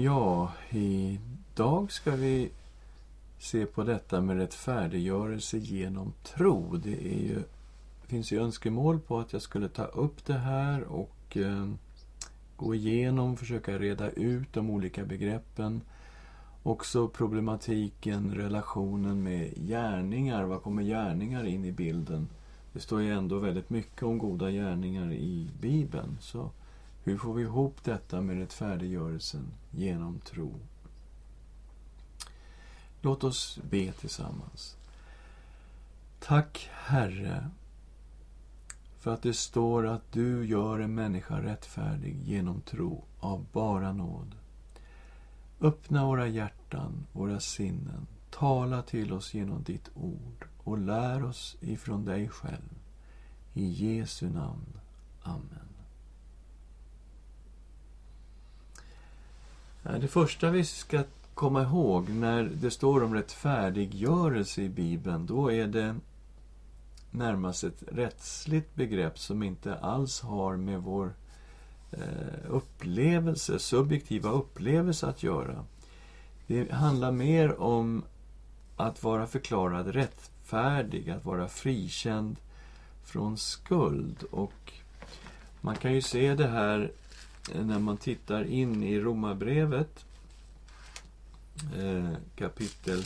Ja, idag ska vi se på detta med rättfärdiggörelse genom tro. Det är ju, finns ju önskemål på att jag skulle ta upp det här och eh, gå igenom, försöka reda ut de olika begreppen. Också problematiken, relationen med gärningar. Var kommer gärningar in i bilden? Det står ju ändå väldigt mycket om goda gärningar i Bibeln. Så hur får vi ihop detta med rättfärdiggörelsen genom tro? Låt oss be tillsammans. Tack, Herre, för att det står att du gör en människa rättfärdig genom tro av bara nåd. Öppna våra hjärtan, våra sinnen. Tala till oss genom ditt ord och lär oss ifrån dig själv. I Jesu namn. Amen. Det första vi ska komma ihåg när det står om rättfärdiggörelse i Bibeln, då är det närmast ett rättsligt begrepp som inte alls har med vår eh, upplevelse, subjektiva upplevelse att göra. Det handlar mer om att vara förklarad rättfärdig, att vara frikänd från skuld. Och man kan ju se det här när man tittar in i Romarbrevet eh, kapitel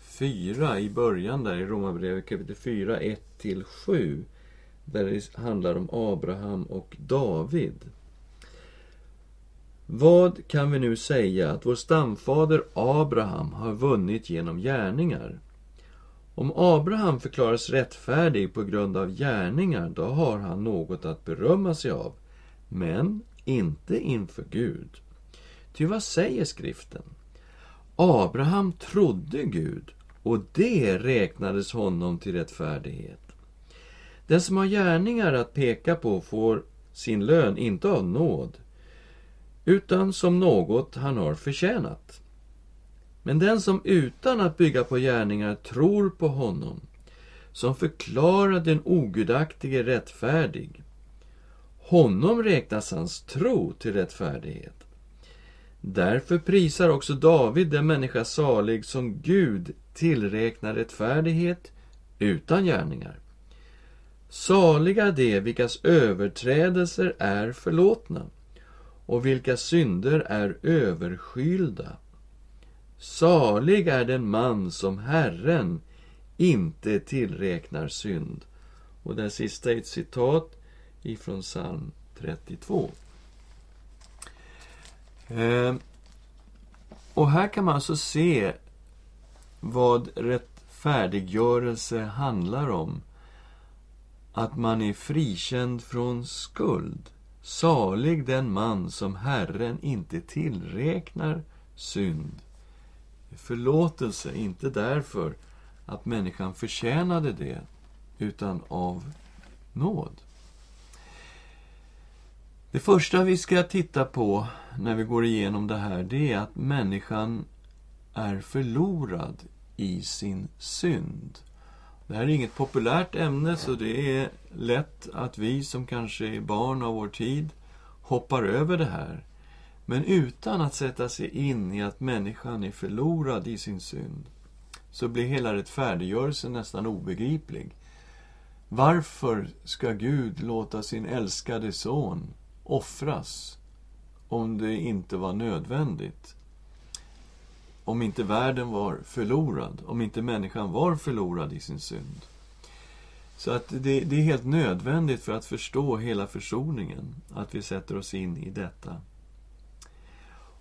4 i början där i Romarbrevet kapitel 4, 1-7 där det handlar om Abraham och David. Vad kan vi nu säga att vår stamfader Abraham har vunnit genom gärningar? Om Abraham förklaras rättfärdig på grund av gärningar, då har han något att berömma sig av, men inte inför Gud. Ty vad säger skriften? Abraham trodde Gud och det räknades honom till rättfärdighet. Den som har gärningar att peka på får sin lön inte av nåd, utan som något han har förtjänat. Men den som utan att bygga på gärningar tror på honom, som förklarar den ogudaktige rättfärdig, honom räknas hans tro till rättfärdighet. Därför prisar också David den människa salig som Gud tillräknar rättfärdighet utan gärningar. Saliga de vilkas överträdelser är förlåtna och vilka synder är överskylda. Salig är den man som Herren inte tillräknar synd. Och det sista är ett citat ifrån psalm 32. Eh, och här kan man alltså se vad rättfärdiggörelse handlar om. Att man är frikänd från skuld. Salig den man som Herren inte tillräknar synd. Förlåtelse, inte därför att människan förtjänade det, utan av nåd. Det första vi ska titta på när vi går igenom det här, det är att människan är förlorad i sin synd. Det här är inget populärt ämne, så det är lätt att vi som kanske är barn av vår tid hoppar över det här. Men utan att sätta sig in i att människan är förlorad i sin synd, så blir hela rättfärdiggörelsen nästan obegriplig. Varför ska Gud låta sin älskade son offras om det inte var nödvändigt. Om inte världen var förlorad, om inte människan var förlorad i sin synd. Så att det, det, är helt nödvändigt för att förstå hela försoningen, att vi sätter oss in i detta.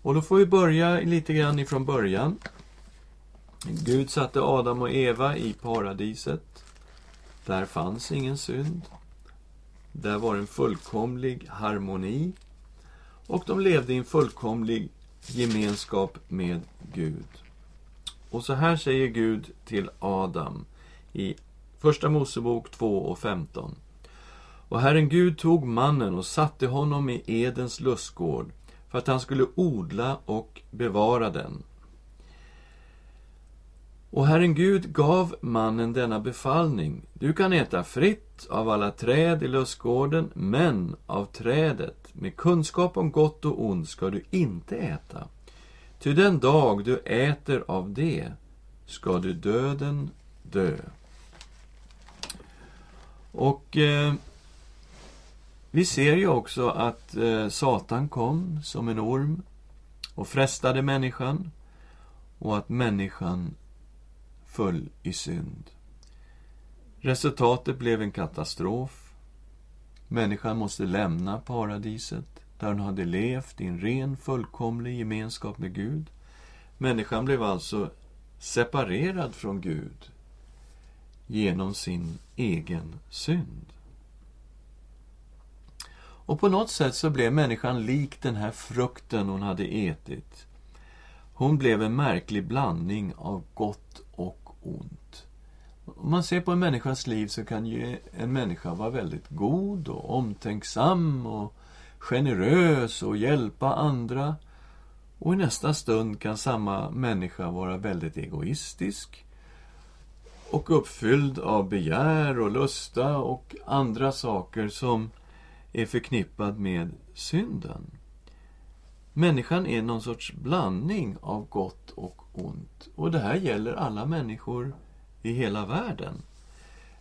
Och då får vi börja lite grann ifrån början. Gud satte Adam och Eva i paradiset. Där fanns ingen synd. Där var en fullkomlig harmoni och de levde i en fullkomlig gemenskap med Gud. Och så här säger Gud till Adam i Första Mosebok 2 och 15. Och Herren Gud tog mannen och satte honom i Edens lustgård för att han skulle odla och bevara den. Och Herren Gud gav mannen denna befallning. Du kan äta fritt av alla träd i lustgården, men av trädet med kunskap om gott och ont ska du inte äta. Ty den dag du äter av det ska du döden dö. Och eh, vi ser ju också att eh, Satan kom som en orm och frestade människan och att människan föll i synd. Resultatet blev en katastrof. Människan måste lämna paradiset där hon hade levt i en ren, fullkomlig gemenskap med Gud. Människan blev alltså separerad från Gud genom sin egen synd. Och på något sätt så blev människan lik den här frukten hon hade ätit. Hon blev en märklig blandning av gott ont. Om man ser på en människas liv så kan ju en människa vara väldigt god och omtänksam och generös och hjälpa andra. Och i nästa stund kan samma människa vara väldigt egoistisk och uppfylld av begär och lusta och andra saker som är förknippad med synden. Människan är någon sorts blandning av gott och ont. Och det här gäller alla människor i hela världen.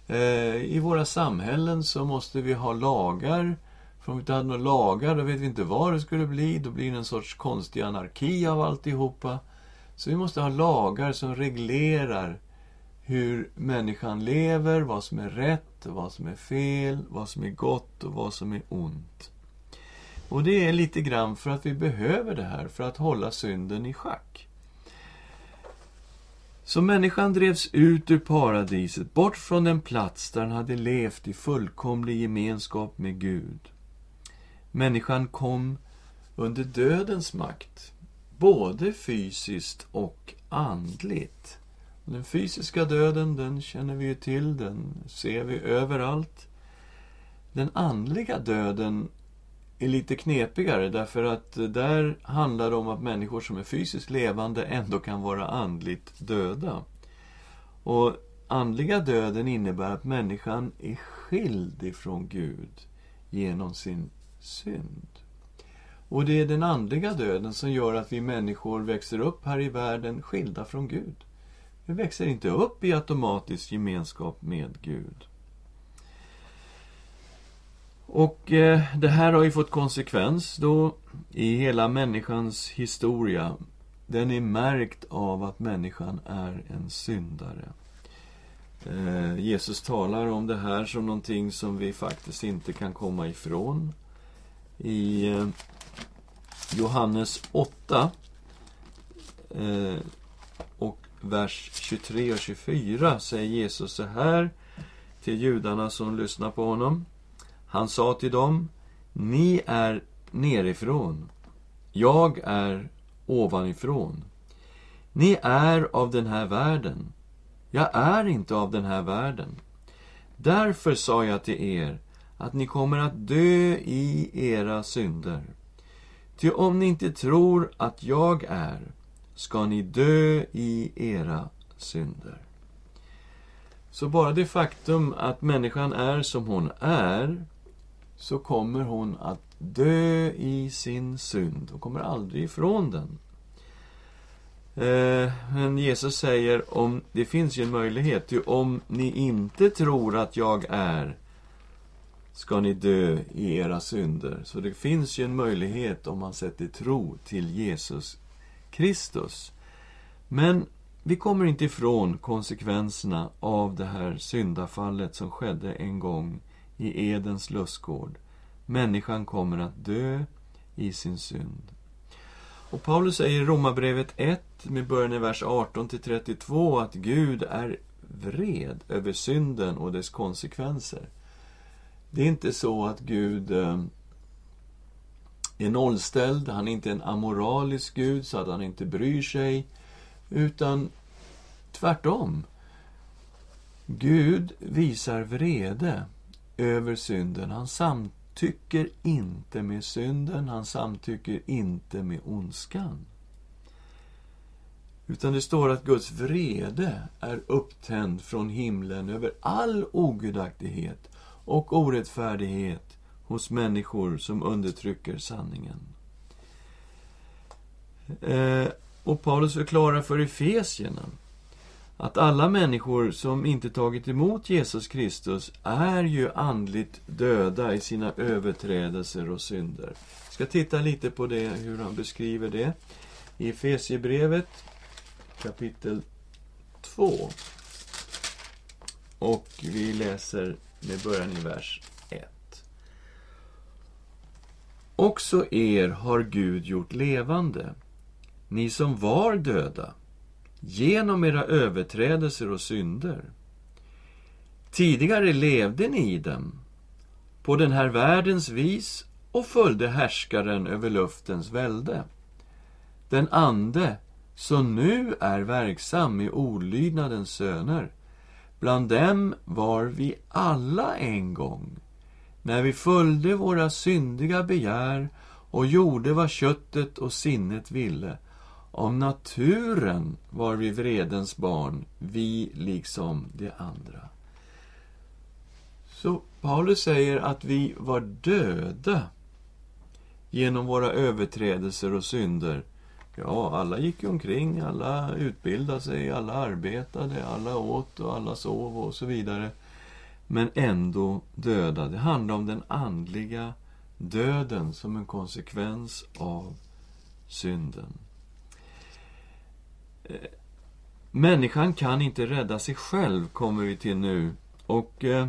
Eh, I våra samhällen så måste vi ha lagar. För om vi inte hade några lagar, då vet vi inte vad det skulle bli. Då blir det en sorts konstig anarki av alltihopa. Så vi måste ha lagar som reglerar hur människan lever, vad som är rätt och vad som är fel, vad som är gott och vad som är ont. Och det är lite grann för att vi behöver det här för att hålla synden i schack. Så människan drevs ut ur paradiset, bort från den plats där han hade levt i fullkomlig gemenskap med Gud. Människan kom under dödens makt, både fysiskt och andligt. Den fysiska döden, den känner vi ju till, den ser vi överallt. Den andliga döden är lite knepigare därför att där handlar det om att människor som är fysiskt levande ändå kan vara andligt döda. Och andliga döden innebär att människan är skild ifrån Gud genom sin synd. Och det är den andliga döden som gör att vi människor växer upp här i världen skilda från Gud. Vi växer inte upp i automatisk gemenskap med Gud. Och eh, det här har ju fått konsekvens då i hela människans historia. Den är märkt av att människan är en syndare. Eh, Jesus talar om det här som någonting som vi faktiskt inte kan komma ifrån. I eh, Johannes 8 eh, och vers 23 och 24 säger Jesus så här till judarna som lyssnar på honom. Han sa till dem, ni är nerifrån, jag är ovanifrån. Ni är av den här världen, jag är inte av den här världen. Därför sa jag till er att ni kommer att dö i era synder. Ty om ni inte tror att jag är, ska ni dö i era synder. Så bara det faktum att människan är som hon är så kommer hon att dö i sin synd. Hon kommer aldrig ifrån den. Eh, men Jesus säger, om det finns ju en möjlighet. Om ni inte tror att jag är, ska ni dö i era synder. Så det finns ju en möjlighet om man sätter tro till Jesus Kristus. Men vi kommer inte ifrån konsekvenserna av det här syndafallet som skedde en gång i Edens lustgård. Människan kommer att dö i sin synd. Och Paulus säger i Romarbrevet 1, med början i vers 18 32, att Gud är vred över synden och dess konsekvenser. Det är inte så att Gud eh, är nollställd, han är inte en amoralisk Gud så att han inte bryr sig, utan tvärtom. Gud visar vrede över synden. Han samtycker inte med synden, han samtycker inte med ondskan. Utan det står att Guds vrede är upptänd från himlen över all ogudaktighet och orättfärdighet hos människor som undertrycker sanningen. Eh, och Paulus förklarar för Efesierna att alla människor som inte tagit emot Jesus Kristus är ju andligt döda i sina överträdelser och synder. Jag ska titta lite på det, hur han beskriver det. I Efesiebrevet kapitel 2. Och vi läser med början i vers 1. Också er har Gud gjort levande, ni som var döda, genom era överträdelser och synder. Tidigare levde ni i dem, på den här världens vis och följde härskaren över luftens välde. Den ande som nu är verksam i olydnadens söner. Bland dem var vi alla en gång, när vi följde våra syndiga begär och gjorde vad köttet och sinnet ville. Av naturen var vi vredens barn, vi liksom de andra. Så Paulus säger att vi var döda genom våra överträdelser och synder. Ja, alla gick ju omkring, alla utbildade sig, alla arbetade, alla åt och alla sov och så vidare. Men ändå döda. Det handlar om den andliga döden som en konsekvens av synden. Eh, människan kan inte rädda sig själv, kommer vi till nu. Och eh,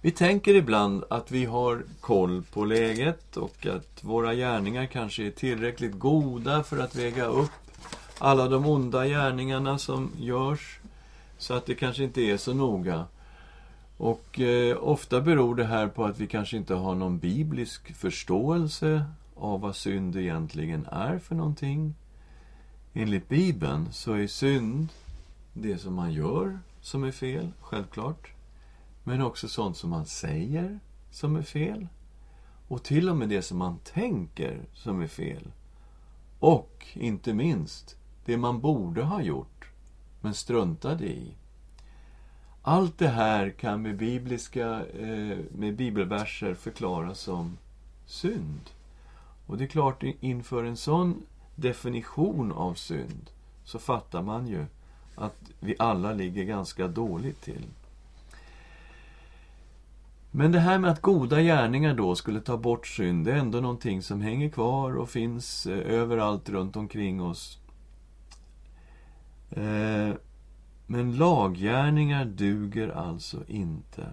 vi tänker ibland att vi har koll på läget och att våra gärningar kanske är tillräckligt goda för att väga upp alla de onda gärningarna som görs. Så att det kanske inte är så noga. Och eh, ofta beror det här på att vi kanske inte har någon biblisk förståelse av vad synd egentligen är för någonting. Enligt Bibeln så är synd det som man gör som är fel, självklart. Men också sånt som man säger som är fel. Och till och med det som man tänker som är fel. Och, inte minst, det man borde ha gjort, men struntade i. Allt det här kan med, bibliska, eh, med bibelverser förklaras som synd. Och det är klart, inför en sån definition av synd så fattar man ju att vi alla ligger ganska dåligt till. Men det här med att goda gärningar då skulle ta bort synd, det är ändå någonting som hänger kvar och finns eh, överallt runt omkring oss. Eh, men laggärningar duger alltså inte.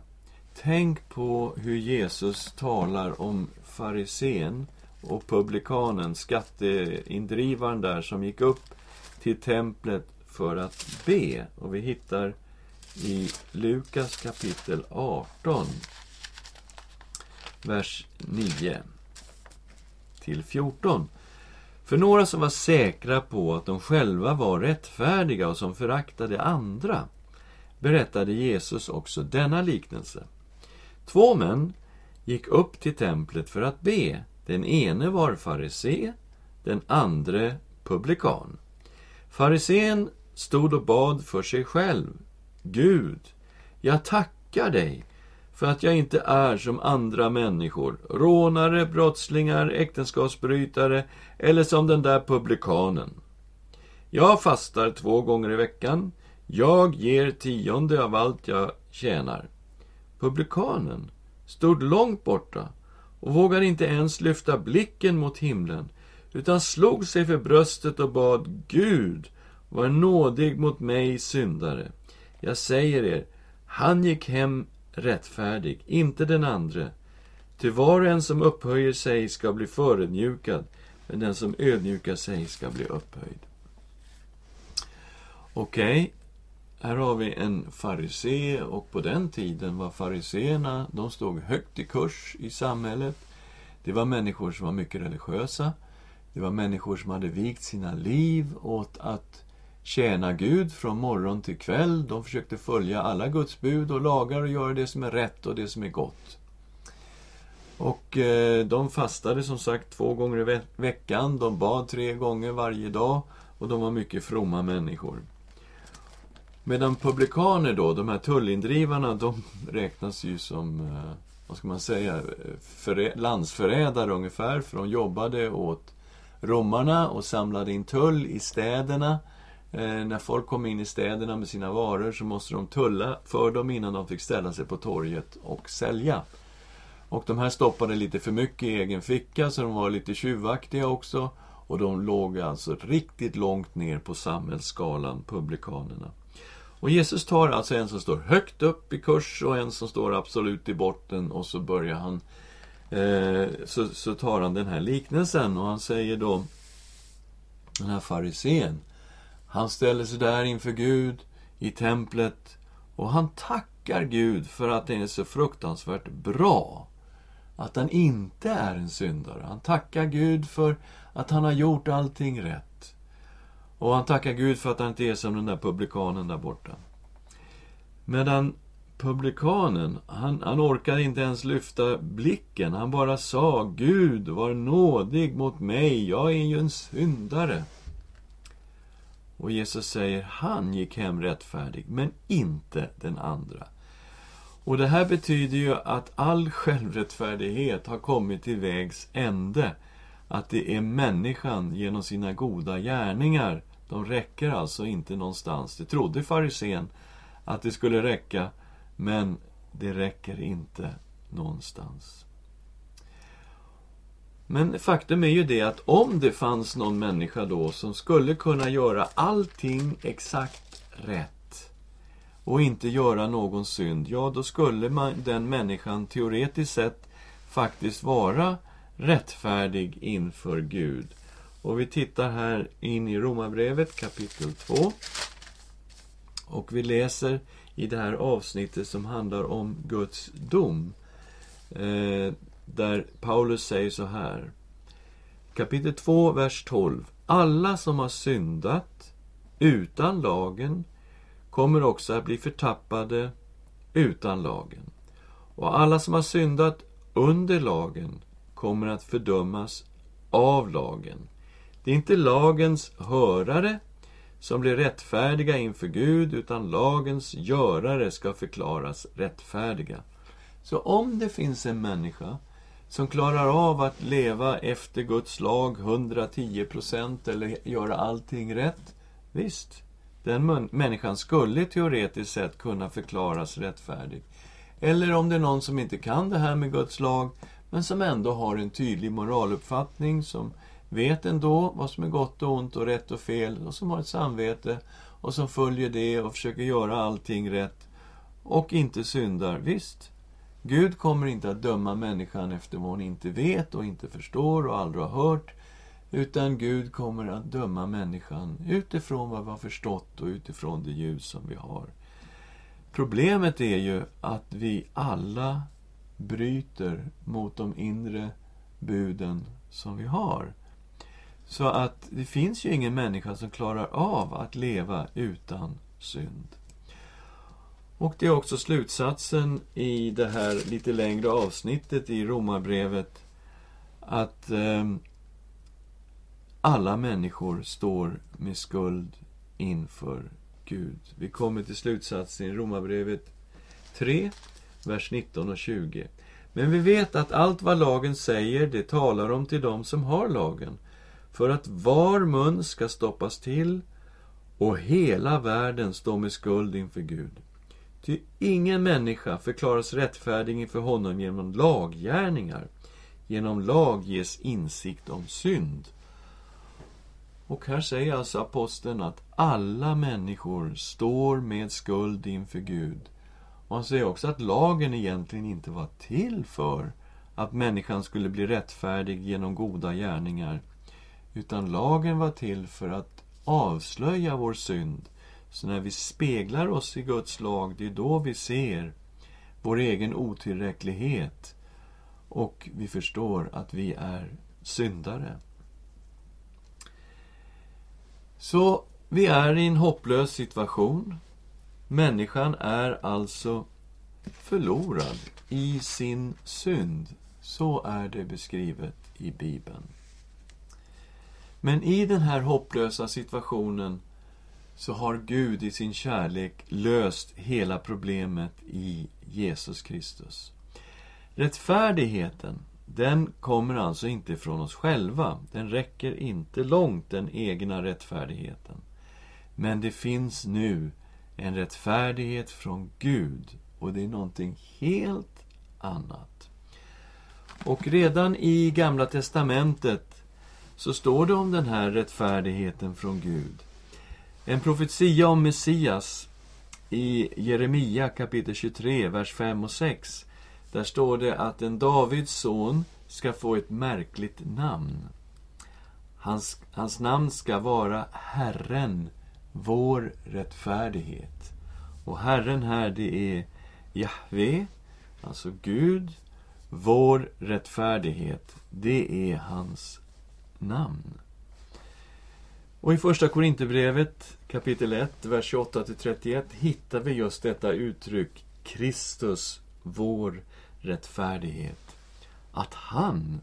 Tänk på hur Jesus talar om farisén och publikanen, skatteindrivaren där, som gick upp till templet för att be. Och vi hittar i Lukas kapitel 18 vers 9 till 14. För några som var säkra på att de själva var rättfärdiga och som föraktade andra berättade Jesus också denna liknelse. Två män gick upp till templet för att be. Den ene var farisé, den andre publikan. Farisén stod och bad för sig själv. Gud, jag tackar dig för att jag inte är som andra människor, rånare, brottslingar, äktenskapsbrytare eller som den där publikanen. Jag fastar två gånger i veckan. Jag ger tionde av allt jag tjänar. Publikanen stod långt borta och vågade inte ens lyfta blicken mot himlen, utan slog sig för bröstet och bad Gud, var nådig mot mig syndare. Jag säger er, han gick hem rättfärdig, inte den andre. Ty var och en som upphöjer sig ska bli förödmjukad, men den som ödmjukar sig ska bli upphöjd. Okej, okay här har vi en farisé och på den tiden var fariseerna, de stod högt i kurs i samhället. Det var människor som var mycket religiösa. Det var människor som hade vikt sina liv åt att tjäna Gud från morgon till kväll. De försökte följa alla Guds bud och lagar och göra det som är rätt och det som är gott. Och eh, de fastade som sagt två gånger i ve veckan. De bad tre gånger varje dag. Och de var mycket fromma människor. Medan publikaner då, de här tullindrivarna, de räknas ju som eh, vad ska man säga, förä, landsförrädare ungefär, för de jobbade åt romarna och samlade in tull i städerna. Eh, när folk kom in i städerna med sina varor så måste de tulla för dem innan de fick ställa sig på torget och sälja. Och de här stoppade lite för mycket i egen ficka, så de var lite tjuvaktiga också. Och de låg alltså riktigt långt ner på samhällsskalan, publikanerna. Och Jesus tar alltså en som står högt upp i kurs och en som står absolut i botten och så börjar han eh, så, så tar han den här liknelsen och han säger då den här farisén han ställer sig där inför Gud i templet och han tackar Gud för att det är så fruktansvärt bra att han inte är en syndare. Han tackar Gud för att han har gjort allting rätt. Och han tackar Gud för att han inte är som den där publikanen där borta. Medan publikanen, han, han orkade inte ens lyfta blicken. Han bara sa Gud, var nådig mot mig, jag är ju en syndare. Och Jesus säger, han gick hem rättfärdig, men inte den andra. Och det här betyder ju att all självrättfärdighet har kommit till vägs ände. Att det är människan genom sina goda gärningar. De räcker alltså inte någonstans. Det trodde farisén att det skulle räcka, men det räcker inte någonstans. Men faktum är ju det att om det fanns någon människa då som skulle kunna göra allting exakt rätt och inte göra någon synd, ja då skulle man, den människan teoretiskt sett faktiskt vara rättfärdig inför Gud. Och vi tittar här in i Romarbrevet kapitel 2. Och vi läser i det här avsnittet som handlar om Guds dom. Eh, där Paulus säger så här. Kapitel 2, vers 12. Alla som har syndat utan lagen kommer också att bli förtappade utan lagen. Och alla som har syndat under lagen kommer att fördömas av lagen. Det är inte lagens hörare som blir rättfärdiga inför Gud, utan lagens görare ska förklaras rättfärdiga. Så om det finns en människa som klarar av att leva efter Guds lag 110 procent eller göra allting rätt, visst, den människan skulle teoretiskt sett kunna förklaras rättfärdig. Eller om det är någon som inte kan det här med Guds lag, men som ändå har en tydlig moraluppfattning, som vet ändå vad som är gott och ont och rätt och fel, och som har ett samvete och som följer det och försöker göra allting rätt och inte syndar. Visst, Gud kommer inte att döma människan efter vad hon inte vet och inte förstår och aldrig har hört. Utan Gud kommer att döma människan utifrån vad vi har förstått och utifrån det ljus som vi har. Problemet är ju att vi alla bryter mot de inre buden som vi har. Så att det finns ju ingen människa som klarar av att leva utan synd. Och det är också slutsatsen i det här lite längre avsnittet i Romarbrevet att eh, alla människor står med skuld inför Gud. Vi kommer till slutsatsen i Romarbrevet 3, vers 19 och 20. Men vi vet att allt vad lagen säger, det talar om till dem som har lagen, för att var mun ska stoppas till och hela världen står med skuld inför Gud. Ty ingen människa förklaras rättfärdig inför honom genom laggärningar. Genom lag ges insikt om synd. Och här säger alltså aposteln att alla människor står med skuld inför Gud. Och han säger också att lagen egentligen inte var till för att människan skulle bli rättfärdig genom goda gärningar. Utan lagen var till för att avslöja vår synd så när vi speglar oss i Guds lag, det är då vi ser vår egen otillräcklighet och vi förstår att vi är syndare. Så vi är i en hopplös situation. Människan är alltså förlorad i sin synd. Så är det beskrivet i Bibeln. Men i den här hopplösa situationen så har Gud i sin kärlek löst hela problemet i Jesus Kristus. Rättfärdigheten, den kommer alltså inte från oss själva. Den räcker inte långt, den egna rättfärdigheten. Men det finns nu en rättfärdighet från Gud och det är någonting helt annat. Och redan i Gamla Testamentet så står det om den här rättfärdigheten från Gud. En profetia om Messias i Jeremia kapitel 23, vers 5 och 6. Där står det att en Davids son ska få ett märkligt namn. Hans, hans namn ska vara Herren, vår rättfärdighet. Och Herren här, det är Jahve, alltså Gud. Vår rättfärdighet, det är hans namn. Och i Första Korinthierbrevet kapitel 1, vers 28-31 hittar vi just detta uttryck Kristus, vår rättfärdighet. Att han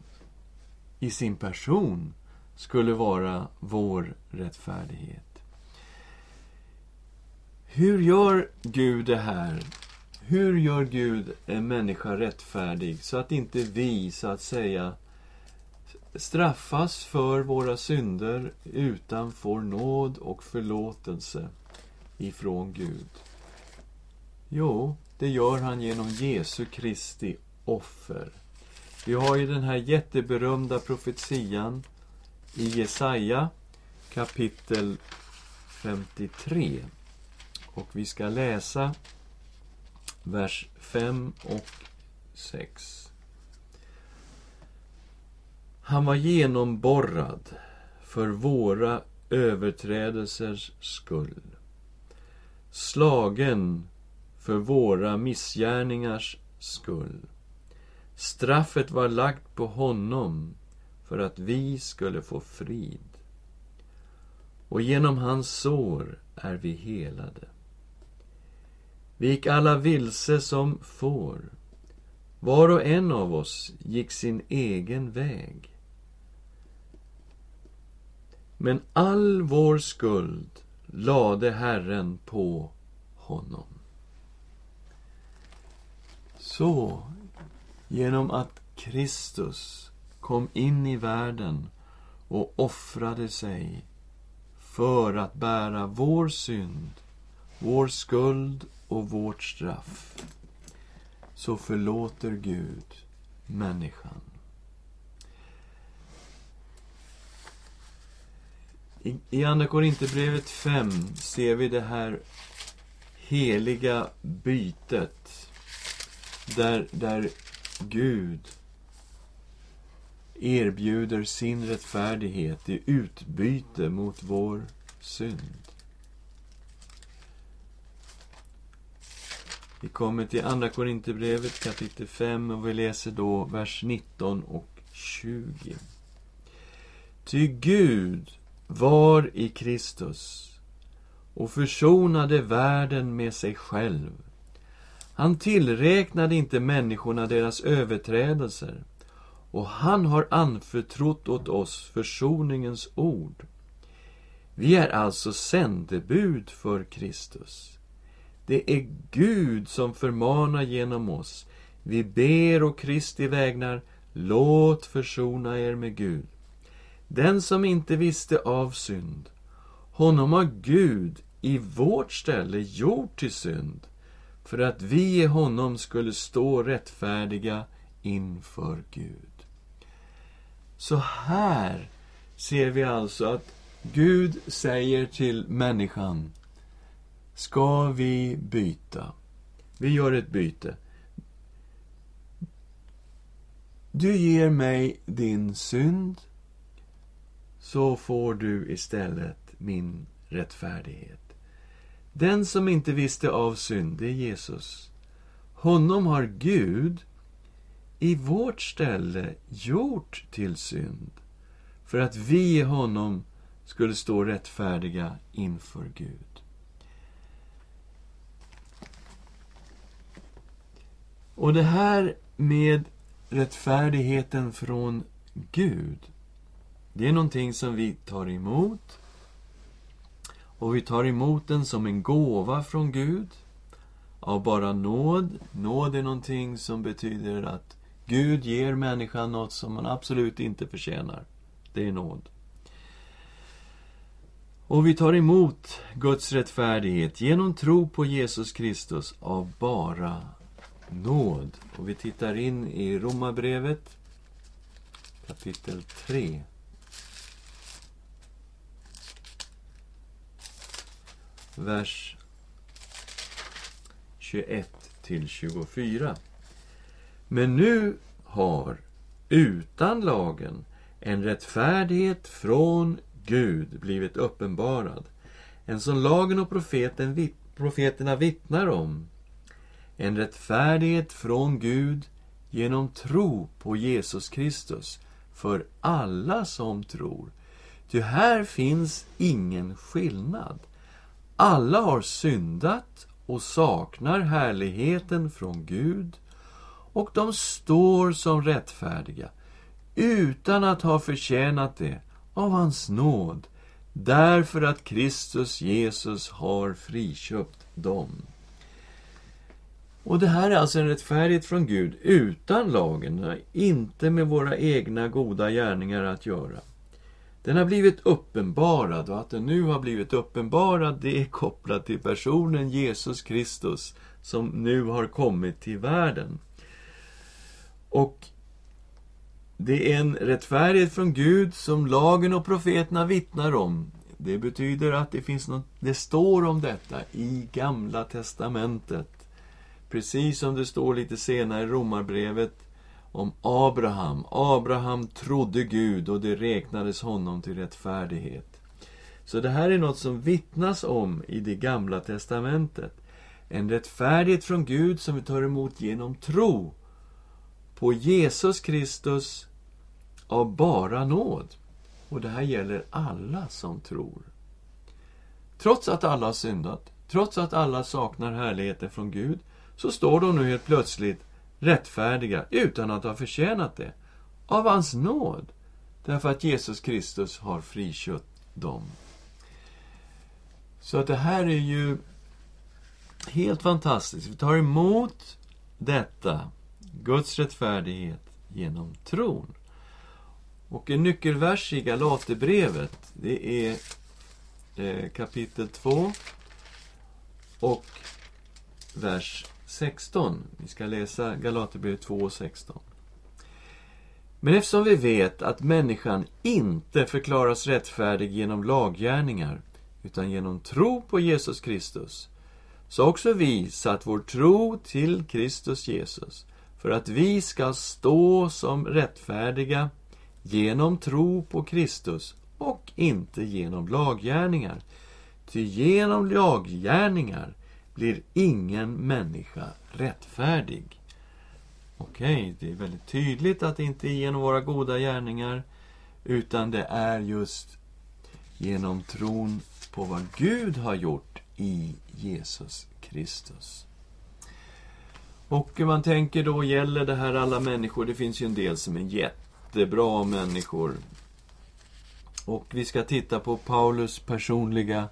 i sin person skulle vara vår rättfärdighet. Hur gör Gud det här? Hur gör Gud en människa rättfärdig så att inte vi, så att säga, straffas för våra synder utan får nåd och förlåtelse ifrån Gud? Jo, det gör han genom Jesu Kristi offer. Vi har ju den här jätteberömda profetian i Jesaja kapitel 53. Och vi ska läsa vers 5 och 6. Han var genomborrad för våra överträdelsers skull. Slagen för våra missgärningars skull. Straffet var lagt på honom för att vi skulle få frid. Och genom hans sår är vi helade. Vi gick alla vilse som får. Var och en av oss gick sin egen väg. Men all vår skuld lade Herren på honom. Så, genom att Kristus kom in i världen och offrade sig för att bära vår synd, vår skuld och vårt straff, så förlåter Gud människan. I, i Andra Korinthierbrevet 5 ser vi det här heliga bytet där, där Gud erbjuder sin rättfärdighet i utbyte mot vår synd. Vi kommer till Andra Korinthierbrevet kapitel 5 och vi läser då vers 19 och 20. Ty Gud var i Kristus och försonade världen med sig själv. Han tillräknade inte människorna deras överträdelser och han har anförtrott åt oss försoningens ord. Vi är alltså sändebud för Kristus. Det är Gud som förmanar genom oss. Vi ber och Kristi vägnar, låt försona er med Gud. Den som inte visste av synd, honom har Gud i vårt ställe gjort till synd, för att vi i honom skulle stå rättfärdiga inför Gud. Så här ser vi alltså att Gud säger till människan Ska vi byta? Vi gör ett byte. Du ger mig din synd, så får du istället min rättfärdighet. Den som inte visste av synd, det är Jesus. Honom har Gud i vårt ställe gjort till synd, för att vi i honom skulle stå rättfärdiga inför Gud. Och det här med rättfärdigheten från Gud, det är någonting som vi tar emot. Och vi tar emot den som en gåva från Gud, av bara nåd. Nåd är någonting som betyder att Gud ger människan något som man absolut inte förtjänar. Det är nåd. Och vi tar emot Guds rättfärdighet genom tro på Jesus Kristus av bara nåd. Och vi tittar in i Romarbrevet kapitel 3. Vers 21 till 24. Men nu har, utan lagen, en rättfärdighet från Gud blivit uppenbarad. En som lagen och profeten, profeterna vittnar om. En rättfärdighet från Gud genom tro på Jesus Kristus för alla som tror. Ty här finns ingen skillnad. Alla har syndat och saknar härligheten från Gud och de står som rättfärdiga utan att ha förtjänat det av hans nåd därför att Kristus Jesus har friköpt dem. Och det här är alltså en rättfärdighet från Gud utan lagen, inte med våra egna goda gärningar att göra. Den har blivit uppenbarad och att den nu har blivit uppenbarad det är kopplat till personen Jesus Kristus som nu har kommit till världen. Och det är en rättfärdighet från Gud som lagen och profeterna vittnar om. Det betyder att det finns något, det står om detta i Gamla Testamentet. Precis som det står lite senare i Romarbrevet om Abraham. Abraham trodde Gud och det räknades honom till rättfärdighet. Så det här är något som vittnas om i det Gamla Testamentet. En rättfärdighet från Gud som vi tar emot genom tro på Jesus Kristus av bara nåd. Och det här gäller alla som tror. Trots att alla har syndat, trots att alla saknar härligheten från Gud, så står de nu helt plötsligt rättfärdiga utan att ha förtjänat det. Av hans nåd. Därför att Jesus Kristus har friköpt dem. Så att det här är ju helt fantastiskt. Vi tar emot detta, Guds rättfärdighet, genom tron. Och en nyckelvers i Galaterbrevet, det är eh, kapitel 2 och vers 16. Vi ska läsa Galaterbrevet 2 och 16. Men eftersom vi vet att människan inte förklaras rättfärdig genom laggärningar, utan genom tro på Jesus Kristus, så har också vi satt vår tro till Kristus Jesus, för att vi ska stå som rättfärdiga genom tro på Kristus och inte genom laggärningar. Ty genom laggärningar blir ingen människa rättfärdig. Okej, okay, det är väldigt tydligt att det inte är genom våra goda gärningar, utan det är just genom tron på vad Gud har gjort i Jesus Kristus. Och man tänker då, gäller det här alla människor? Det finns ju en del som är jättebra människor. Och vi ska titta på Paulus personliga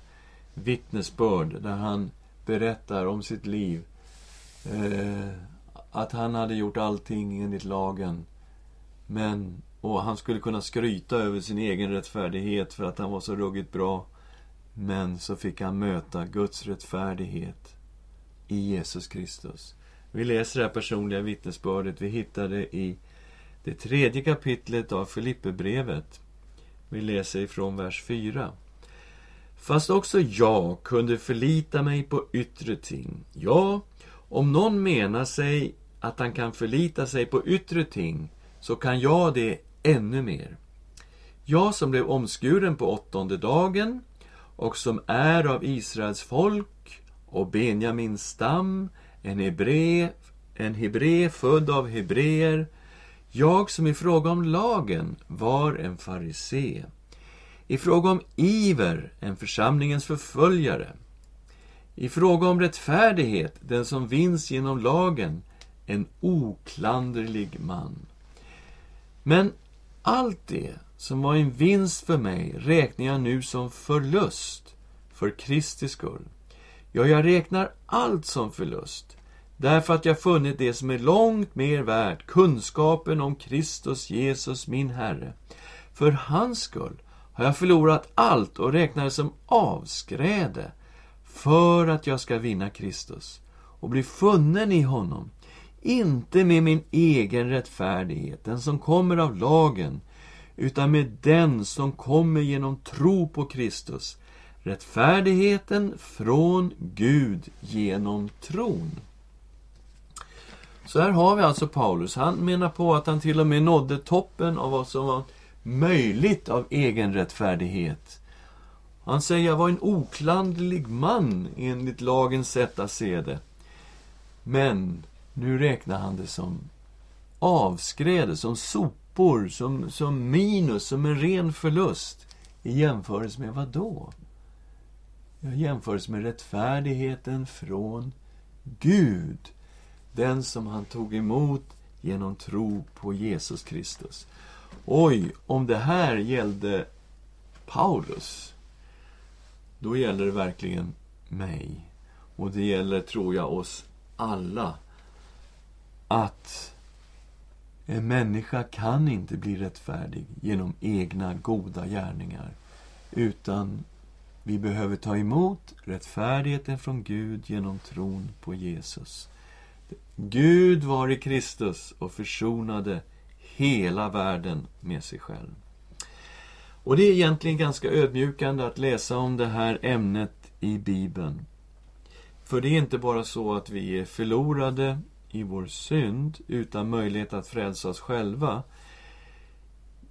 vittnesbörd, där han berättar om sitt liv. Eh, att han hade gjort allting enligt lagen. Men, och han skulle kunna skryta över sin egen rättfärdighet för att han var så ruggigt bra. Men så fick han möta Guds rättfärdighet i Jesus Kristus. Vi läser det här personliga vittnesbördet. Vi hittar det i det tredje kapitlet av Filipperbrevet. Vi läser ifrån vers 4. Fast också jag kunde förlita mig på yttre ting. Ja, om någon menar sig att han kan förlita sig på yttre ting, så kan jag det ännu mer. Jag som blev omskuren på åttonde dagen och som är av Israels folk och Benjamins stam, en hebré, en hebre född av hebreer, jag som i fråga om lagen var en farisé i fråga om iver, en församlingens förföljare. I fråga om rättfärdighet, den som vinns genom lagen, en oklanderlig man. Men allt det som var en vinst för mig räknar jag nu som förlust för Kristi skull. Ja, jag räknar allt som förlust Därför att jag funnit det som är långt mer värt, kunskapen om Kristus Jesus, min Herre. För hans skull har jag förlorat allt och räknar det som avskräde för att jag ska vinna Kristus och bli funnen i honom, inte med min egen rättfärdighet, den som kommer av lagen, utan med den som kommer genom tro på Kristus, rättfärdigheten från Gud genom tron. Så här har vi alltså Paulus. Han menar på att han till och med nådde toppen av vad som var möjligt av egen rättfärdighet. Han säger, jag var en oklandlig man enligt lagens sätt att se det. Men nu räknar han det som avskräde, som sopor, som, som minus, som en ren förlust. I jämförelse med vad då? I jämförelse med rättfärdigheten från Gud. Den som han tog emot genom tro på Jesus Kristus. Oj, om det här gällde Paulus, då gäller det verkligen mig. Och det gäller, tror jag, oss alla. Att en människa kan inte bli rättfärdig genom egna goda gärningar. Utan vi behöver ta emot rättfärdigheten från Gud genom tron på Jesus. Gud var i Kristus och försonade hela världen med sig själv. Och det är egentligen ganska ödmjukande att läsa om det här ämnet i Bibeln. För det är inte bara så att vi är förlorade i vår synd utan möjlighet att frälsa oss själva.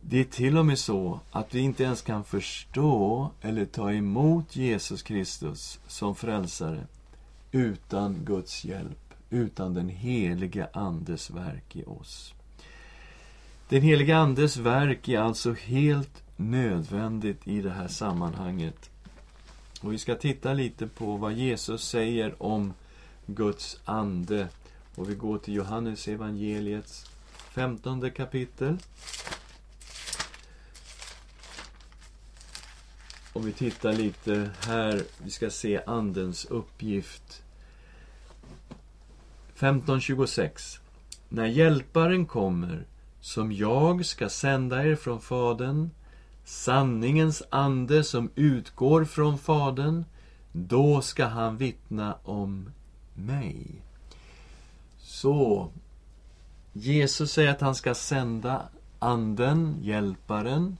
Det är till och med så att vi inte ens kan förstå eller ta emot Jesus Kristus som frälsare utan Guds hjälp, utan den helige Andes verk i oss. Den helige Andes verk är alltså helt nödvändigt i det här sammanhanget. Och vi ska titta lite på vad Jesus säger om Guds ande. Och vi går till Johannes evangeliets femtonde kapitel. Om vi tittar lite här, vi ska se Andens uppgift. 15.26 När Hjälparen kommer, som jag ska sända er från Fadern, sanningens ande som utgår från Fadern, då ska han vittna om mig. Så, Jesus säger att han ska sända Anden, Hjälparen,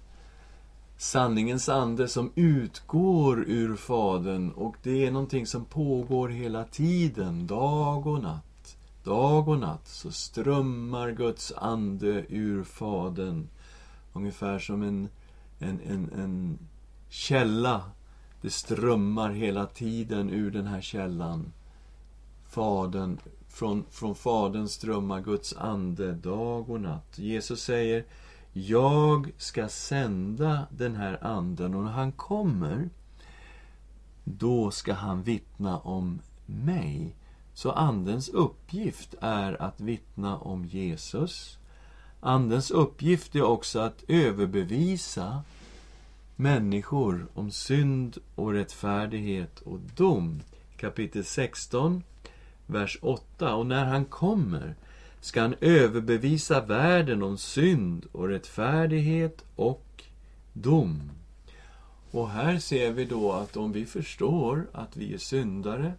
sanningens ande som utgår ur Fadern och det är någonting som pågår hela tiden, dag och natt. Dag och natt så strömmar Guds ande ur Fadern. Ungefär som en, en, en, en källa. Det strömmar hela tiden ur den här källan. Fadern, från, från Fadern strömmar Guds ande dag och natt. Jesus säger Jag ska sända den här anden och när han kommer då ska han vittna om mig. Så Andens uppgift är att vittna om Jesus. Andens uppgift är också att överbevisa människor om synd och rättfärdighet och dom. Kapitel 16, vers 8. Och när han kommer ska han överbevisa världen om synd och rättfärdighet och dom. Och här ser vi då att om vi förstår att vi är syndare,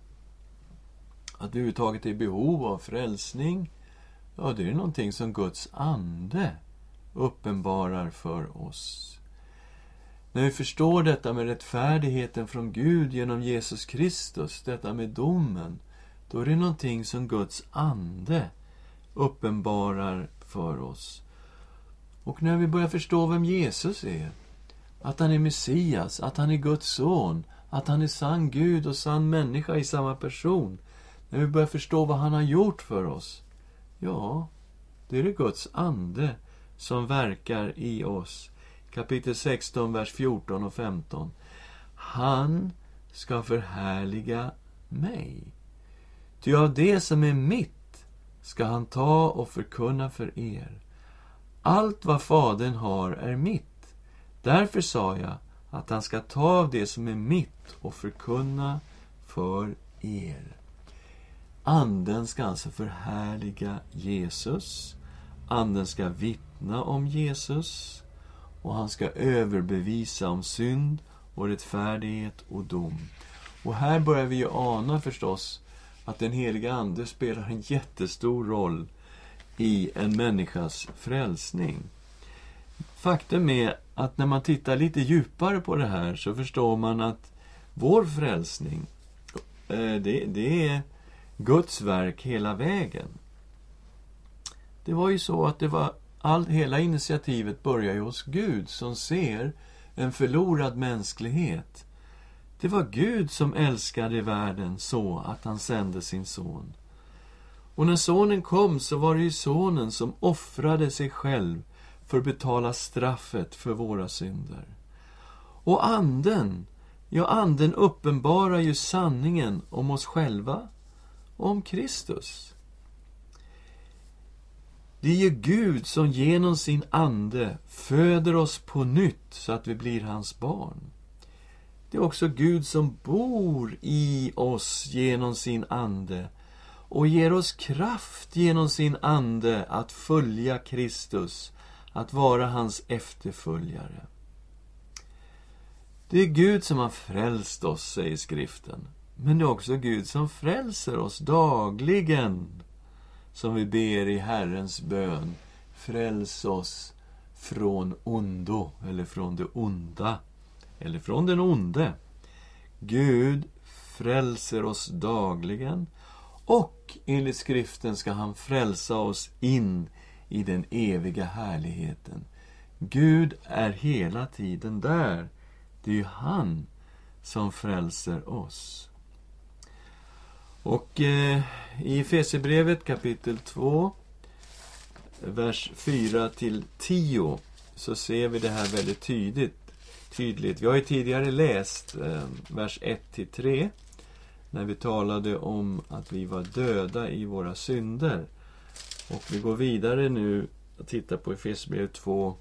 att vi överhuvudtaget är i behov av frälsning, ja, det är någonting som Guds ande uppenbarar för oss. När vi förstår detta med rättfärdigheten från Gud genom Jesus Kristus, detta med domen, då är det någonting som Guds ande uppenbarar för oss. Och när vi börjar förstå vem Jesus är, att han är Messias, att han är Guds son, att han är sann Gud och sann människa i samma person, när vi börjar förstå vad han har gjort för oss, ja, det är det Guds ande som verkar i oss. Kapitel 16, vers 14 och 15. Han ska förhärliga mig. Ty av det som är mitt ska han ta och förkunna för er. Allt vad Fadern har är mitt. Därför sa jag att han ska ta av det som är mitt och förkunna för er. Anden ska alltså förhärliga Jesus. Anden ska vittna om Jesus. Och han ska överbevisa om synd och rättfärdighet och dom. Och här börjar vi ju ana förstås att den heliga Ande spelar en jättestor roll i en människas frälsning. Faktum är att när man tittar lite djupare på det här så förstår man att vår frälsning, eh, det, det är Guds verk hela vägen. Det var ju så att det var all, hela initiativet börjar ju hos Gud som ser en förlorad mänsklighet. Det var Gud som älskade världen så att han sände sin son. Och när sonen kom så var det ju sonen som offrade sig själv för att betala straffet för våra synder. Och anden, ja, anden uppenbarar ju sanningen om oss själva om Kristus. Det är ju Gud som genom sin ande föder oss på nytt så att vi blir hans barn. Det är också Gud som bor i oss genom sin ande och ger oss kraft genom sin ande att följa Kristus, att vara hans efterföljare. Det är Gud som har frälst oss, säger skriften. Men det är också Gud som frälser oss dagligen. Som vi ber i Herrens bön. Fräls oss från ondo, eller från det onda, eller från den onde. Gud frälser oss dagligen och enligt skriften ska han frälsa oss in i den eviga härligheten. Gud är hela tiden där. Det är ju han som frälser oss. Och eh, i Efesierbrevet kapitel 2, vers 4 till 10, så ser vi det här väldigt tydligt. tydligt. Vi har ju tidigare läst eh, vers 1 till 3, när vi talade om att vi var döda i våra synder. Och vi går vidare nu och tittar på Efesierbrevet 2,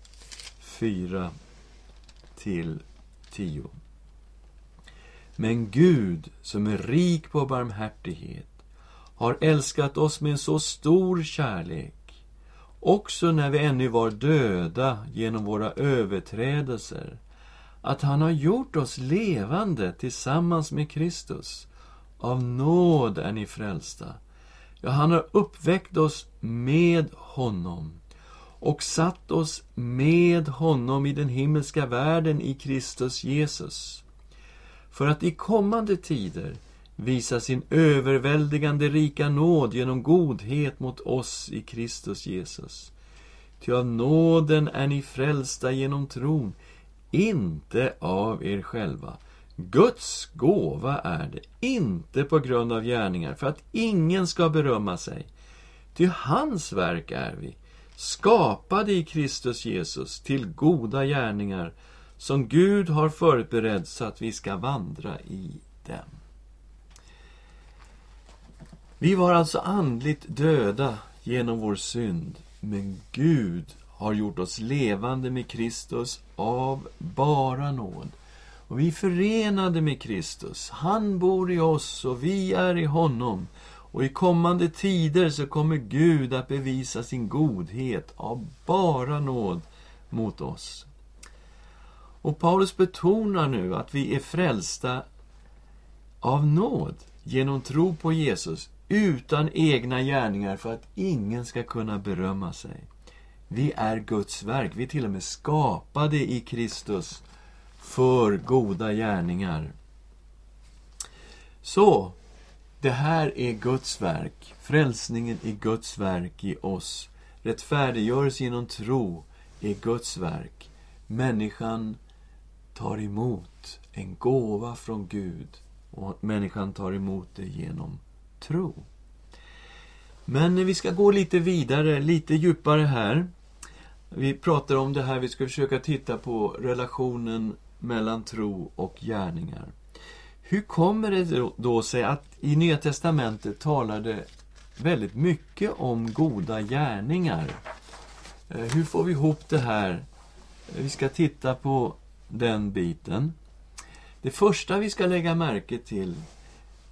4 till 10. Men Gud, som är rik på barmhärtighet, har älskat oss med en så stor kärlek, också när vi ännu var döda genom våra överträdelser, att han har gjort oss levande tillsammans med Kristus. Av nåd är ni frälsta. Ja, han har uppväckt oss med honom och satt oss med honom i den himmelska världen i Kristus Jesus för att i kommande tider visa sin överväldigande rika nåd genom godhet mot oss i Kristus Jesus. Ty av nåden är ni frälsta genom tron, inte av er själva. Guds gåva är det, inte på grund av gärningar, för att ingen ska berömma sig. Ty hans verk är vi, skapade i Kristus Jesus till goda gärningar, som Gud har förberett så att vi ska vandra i dem. Vi var alltså andligt döda genom vår synd, men Gud har gjort oss levande med Kristus av bara nåd. Och vi är förenade med Kristus. Han bor i oss och vi är i honom. Och i kommande tider så kommer Gud att bevisa sin godhet av bara nåd mot oss. Och Paulus betonar nu att vi är frälsta av nåd genom tro på Jesus utan egna gärningar för att ingen ska kunna berömma sig. Vi är Guds verk. Vi är till och med skapade i Kristus för goda gärningar. Så, det här är Guds verk. Frälsningen är Guds verk i oss. Rättfärdiggörelse genom tro är Guds verk. Människan tar emot en gåva från Gud och människan tar emot det genom tro. Men vi ska gå lite vidare, lite djupare här. Vi pratar om det här, vi ska försöka titta på relationen mellan tro och gärningar. Hur kommer det då sig att i Nya Testamentet talar det väldigt mycket om goda gärningar? Eh, hur får vi ihop det här? Eh, vi ska titta på den biten. Det första vi ska lägga märke till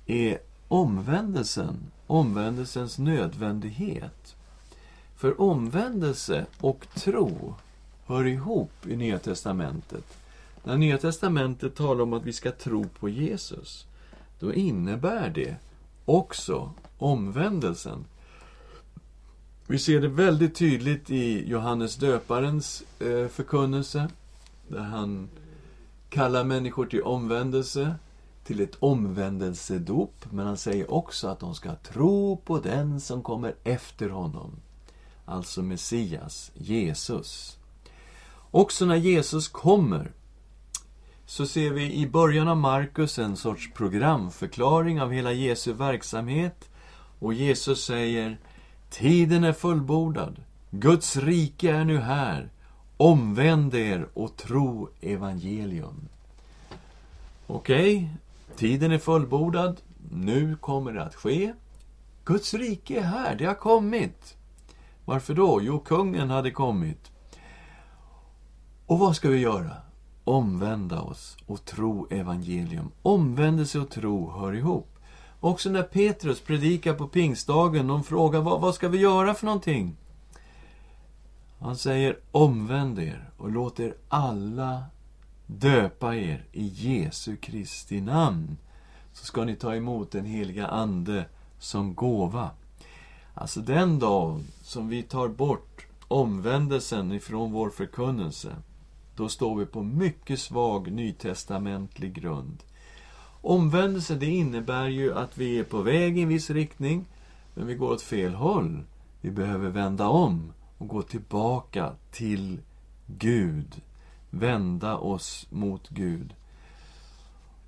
är omvändelsen omvändelsens nödvändighet. För omvändelse och tro hör ihop i Nya Testamentet. När Nya Testamentet talar om att vi ska tro på Jesus, då innebär det också omvändelsen. Vi ser det väldigt tydligt i Johannes döparens eh, förkunnelse, där han kallar människor till omvändelse, till ett omvändelsedop, men han säger också att de ska tro på den som kommer efter honom, alltså Messias, Jesus. Också när Jesus kommer så ser vi i början av Markus en sorts programförklaring av hela Jesu verksamhet. Och Jesus säger Tiden är fullbordad. Guds rike är nu här. Omvänd er och tro evangelium. Okej, okay, tiden är fullbordad. Nu kommer det att ske. Guds rike är här, det har kommit. Varför då? Jo, kungen hade kommit. Och vad ska vi göra? Omvända oss och tro evangelium. Omvändelse och tro hör ihop. Också när Petrus predikar på pingstdagen, de frågar vad, vad ska vi göra för någonting? Han säger omvänd er och låt er alla döpa er i Jesu Kristi namn. Så ska ni ta emot den heliga Ande som gåva. Alltså den dag som vi tar bort omvändelsen ifrån vår förkunnelse, då står vi på mycket svag nytestamentlig grund. Omvändelse, det innebär ju att vi är på väg i en viss riktning, men vi går åt fel håll. Vi behöver vända om och gå tillbaka till Gud. Vända oss mot Gud.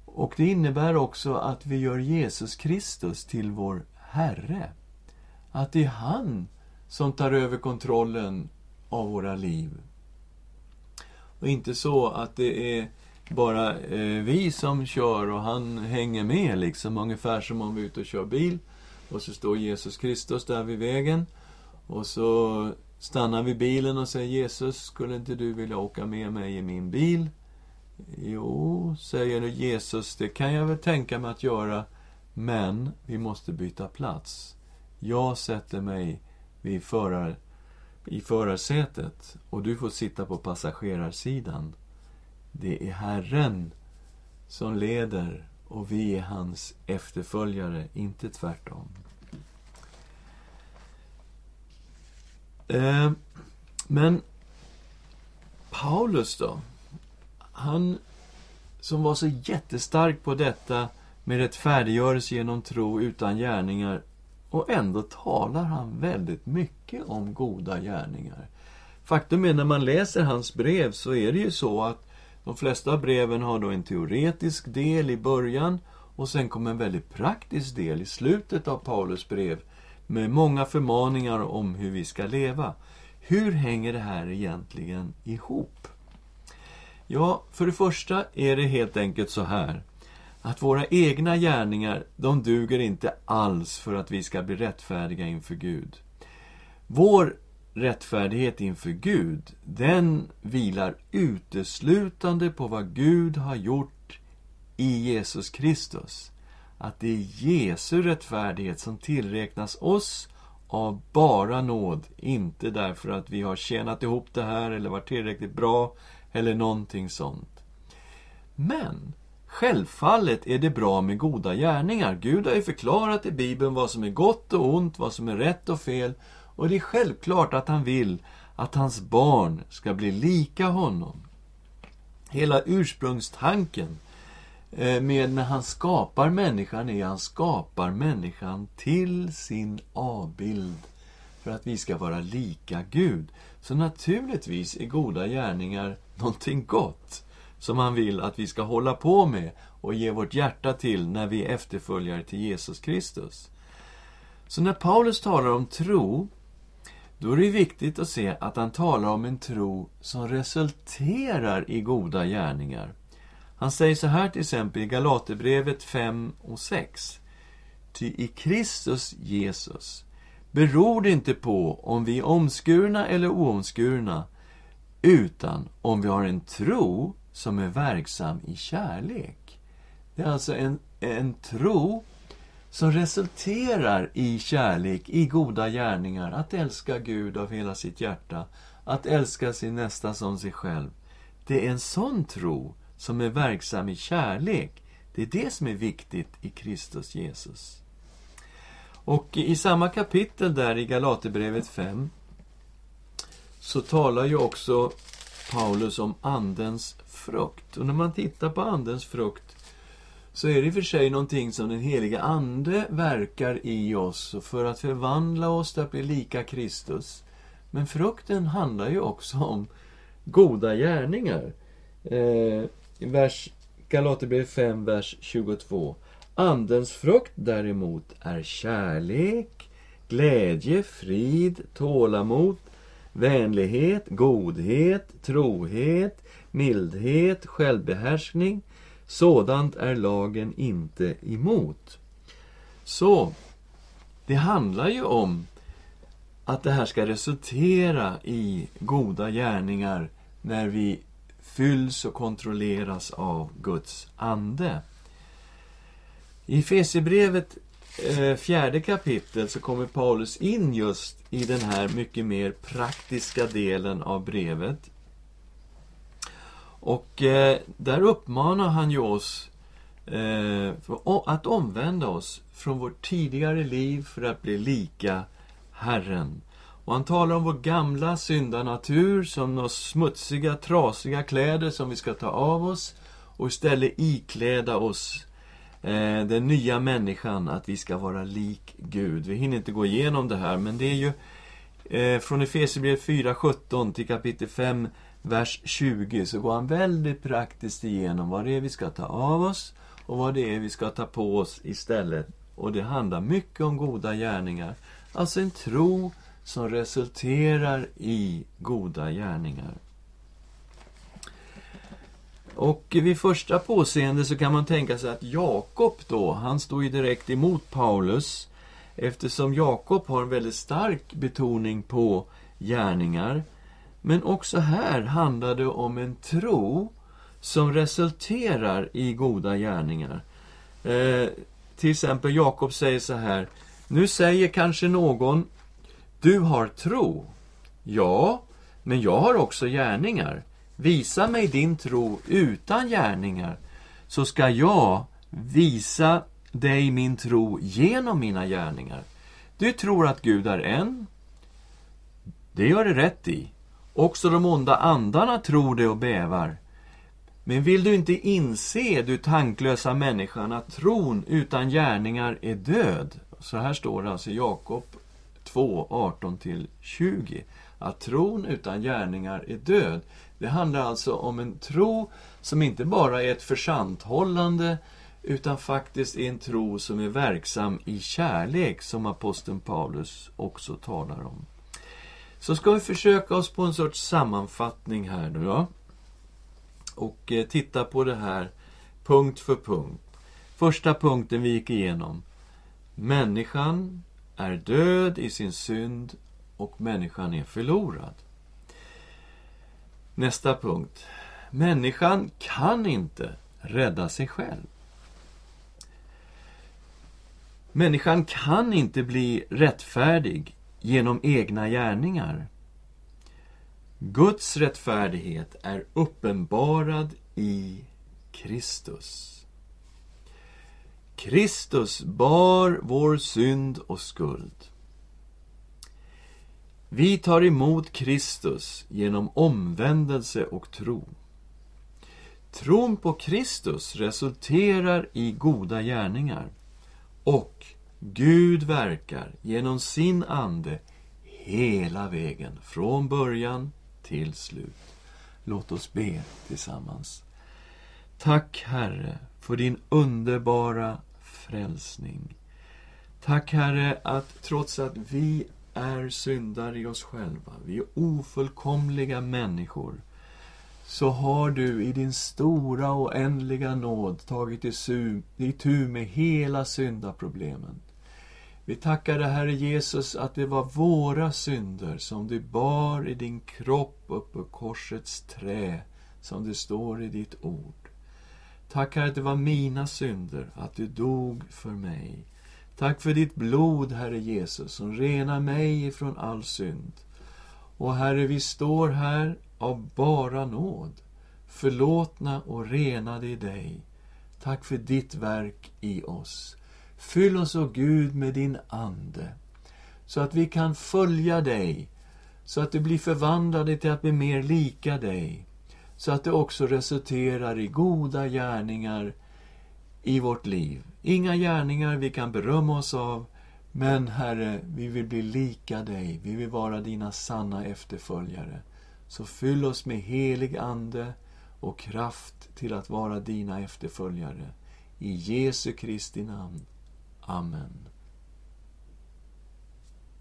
Och det innebär också att vi gör Jesus Kristus till vår Herre. Att det är han som tar över kontrollen av våra liv. Och inte så att det är bara eh, vi som kör och han hänger med liksom. Ungefär som om vi är ute och kör bil. Och så står Jesus Kristus där vid vägen. Och så stannar vi bilen och säger Jesus, skulle inte du vilja åka med mig i min bil? Jo, säger nu Jesus, det kan jag väl tänka mig att göra. Men vi måste byta plats. Jag sätter mig vid förar, i förarsätet och du får sitta på passagerarsidan. Det är Herren som leder och vi är hans efterföljare, inte tvärtom. Eh, men Paulus då? Han som var så jättestark på detta med rättfärdiggörelse genom tro utan gärningar och ändå talar han väldigt mycket om goda gärningar. Faktum är när man läser hans brev så är det ju så att de flesta breven har då en teoretisk del i början och sen kommer en väldigt praktisk del i slutet av Paulus brev med många förmaningar om hur vi ska leva. Hur hänger det här egentligen ihop? Ja, för det första är det helt enkelt så här att våra egna gärningar, de duger inte alls för att vi ska bli rättfärdiga inför Gud. Vår rättfärdighet inför Gud, den vilar uteslutande på vad Gud har gjort i Jesus Kristus. Att det är Jesu rättfärdighet som tillräknas oss av bara nåd, inte därför att vi har tjänat ihop det här eller varit tillräckligt bra eller någonting sånt. Men Självfallet är det bra med goda gärningar. Gud har ju förklarat i Bibeln vad som är gott och ont, vad som är rätt och fel. Och det är självklart att han vill att hans barn ska bli lika honom. Hela ursprungstanken Eh, med när han skapar människan är att han skapar människan till sin avbild för att vi ska vara lika Gud. Så naturligtvis är goda gärningar någonting gott som han vill att vi ska hålla på med och ge vårt hjärta till när vi är efterföljare till Jesus Kristus. Så när Paulus talar om tro då är det viktigt att se att han talar om en tro som resulterar i goda gärningar. Han säger så här till exempel i Galaterbrevet 5 och 6. Ty i Kristus Jesus beror det inte på om vi är omskurna eller oomskurna, utan om vi har en tro som är verksam i kärlek. Det är alltså en, en tro som resulterar i kärlek, i goda gärningar, att älska Gud av hela sitt hjärta, att älska sin nästa som sig själv. Det är en sån tro som är verksam i kärlek. Det är det som är viktigt i Kristus Jesus. Och i samma kapitel där i Galaterbrevet 5 så talar ju också Paulus om Andens frukt. Och när man tittar på Andens frukt så är det i och för sig någonting som den heliga Ande verkar i oss för att förvandla oss till att bli lika Kristus. Men frukten handlar ju också om goda gärningar. Eh, vers Galaterbrevet 5, vers 22. Andens frukt däremot är kärlek, glädje, frid, tålamod, vänlighet, godhet, trohet, mildhet, självbehärskning. Sådant är lagen inte emot. Så, det handlar ju om att det här ska resultera i goda gärningar när vi fylls och kontrolleras av Guds ande. I Fesebrevet eh, fjärde kapitel så kommer Paulus in just i den här mycket mer praktiska delen av brevet. Och eh, där uppmanar han ju oss eh, att omvända oss från vårt tidigare liv för att bli lika Herren. Och han talar om vår gamla syndanatur som några smutsiga, trasiga kläder som vi ska ta av oss och istället ikläda oss eh, den nya människan, att vi ska vara lik Gud. Vi hinner inte gå igenom det här, men det är ju eh, från Efesierbrevet 4.17 till kapitel 5, vers 20, så går han väldigt praktiskt igenom vad det är vi ska ta av oss och vad det är vi ska ta på oss istället. Och det handlar mycket om goda gärningar. Alltså en tro som resulterar i goda gärningar. Och vid första påseende så kan man tänka sig att Jakob då, han står ju direkt emot Paulus eftersom Jakob har en väldigt stark betoning på gärningar. Men också här handlar det om en tro som resulterar i goda gärningar. Eh, till exempel Jakob säger så här. Nu säger kanske någon, du har tro. Ja, men jag har också gärningar. Visa mig din tro utan gärningar, så ska jag visa dig min tro genom mina gärningar. Du tror att Gud är en. Det gör du rätt i. Också de onda andarna tror det och bävar. Men vill du inte inse, du tanklösa människan, att tron utan gärningar är död? Så här står det alltså i Jakob 2, 18-20. Att tron utan gärningar är död. Det handlar alltså om en tro som inte bara är ett försanthållande utan faktiskt är en tro som är verksam i kärlek, som aposteln Paulus också talar om. Så ska vi försöka oss på en sorts sammanfattning här nu då. Och eh, titta på det här punkt för punkt. Första punkten vi gick igenom. Människan är död i sin synd och människan är förlorad. Nästa punkt. Människan kan inte rädda sig själv. Människan kan inte bli rättfärdig genom egna gärningar. Guds rättfärdighet är uppenbarad i Kristus. Kristus bar vår synd och skuld. Vi tar emot Kristus genom omvändelse och tro. Tron på Kristus resulterar i goda gärningar och Gud verkar genom sin Ande hela vägen, från början till slut. Låt oss be tillsammans. Tack, Herre, för din underbara frälsning. Tack, Herre, att trots att vi är syndare i oss själva, vi är ofullkomliga människor, så har du i din stora och oändliga nåd tagit itu med hela syndaproblemen. Vi tackar dig, Herre Jesus, att det var våra synder som du bar i din kropp upp på korsets trä, som det står i ditt ord. Tack, Herre, att det var mina synder, att du dog för mig. Tack för ditt blod, Herre Jesus, som renar mig ifrån all synd. Och Herre, vi står här av bara nåd, förlåtna och renade i dig. Tack för ditt verk i oss. Fyll oss, o Gud, med din Ande, så att vi kan följa dig, så att vi blir förvandlade till att bli mer lika dig, så att det också resulterar i goda gärningar i vårt liv. Inga gärningar vi kan berömma oss av, men Herre, vi vill bli lika dig. Vi vill vara dina sanna efterföljare. Så fyll oss med helig Ande och kraft till att vara dina efterföljare. I Jesu Kristi namn. Amen.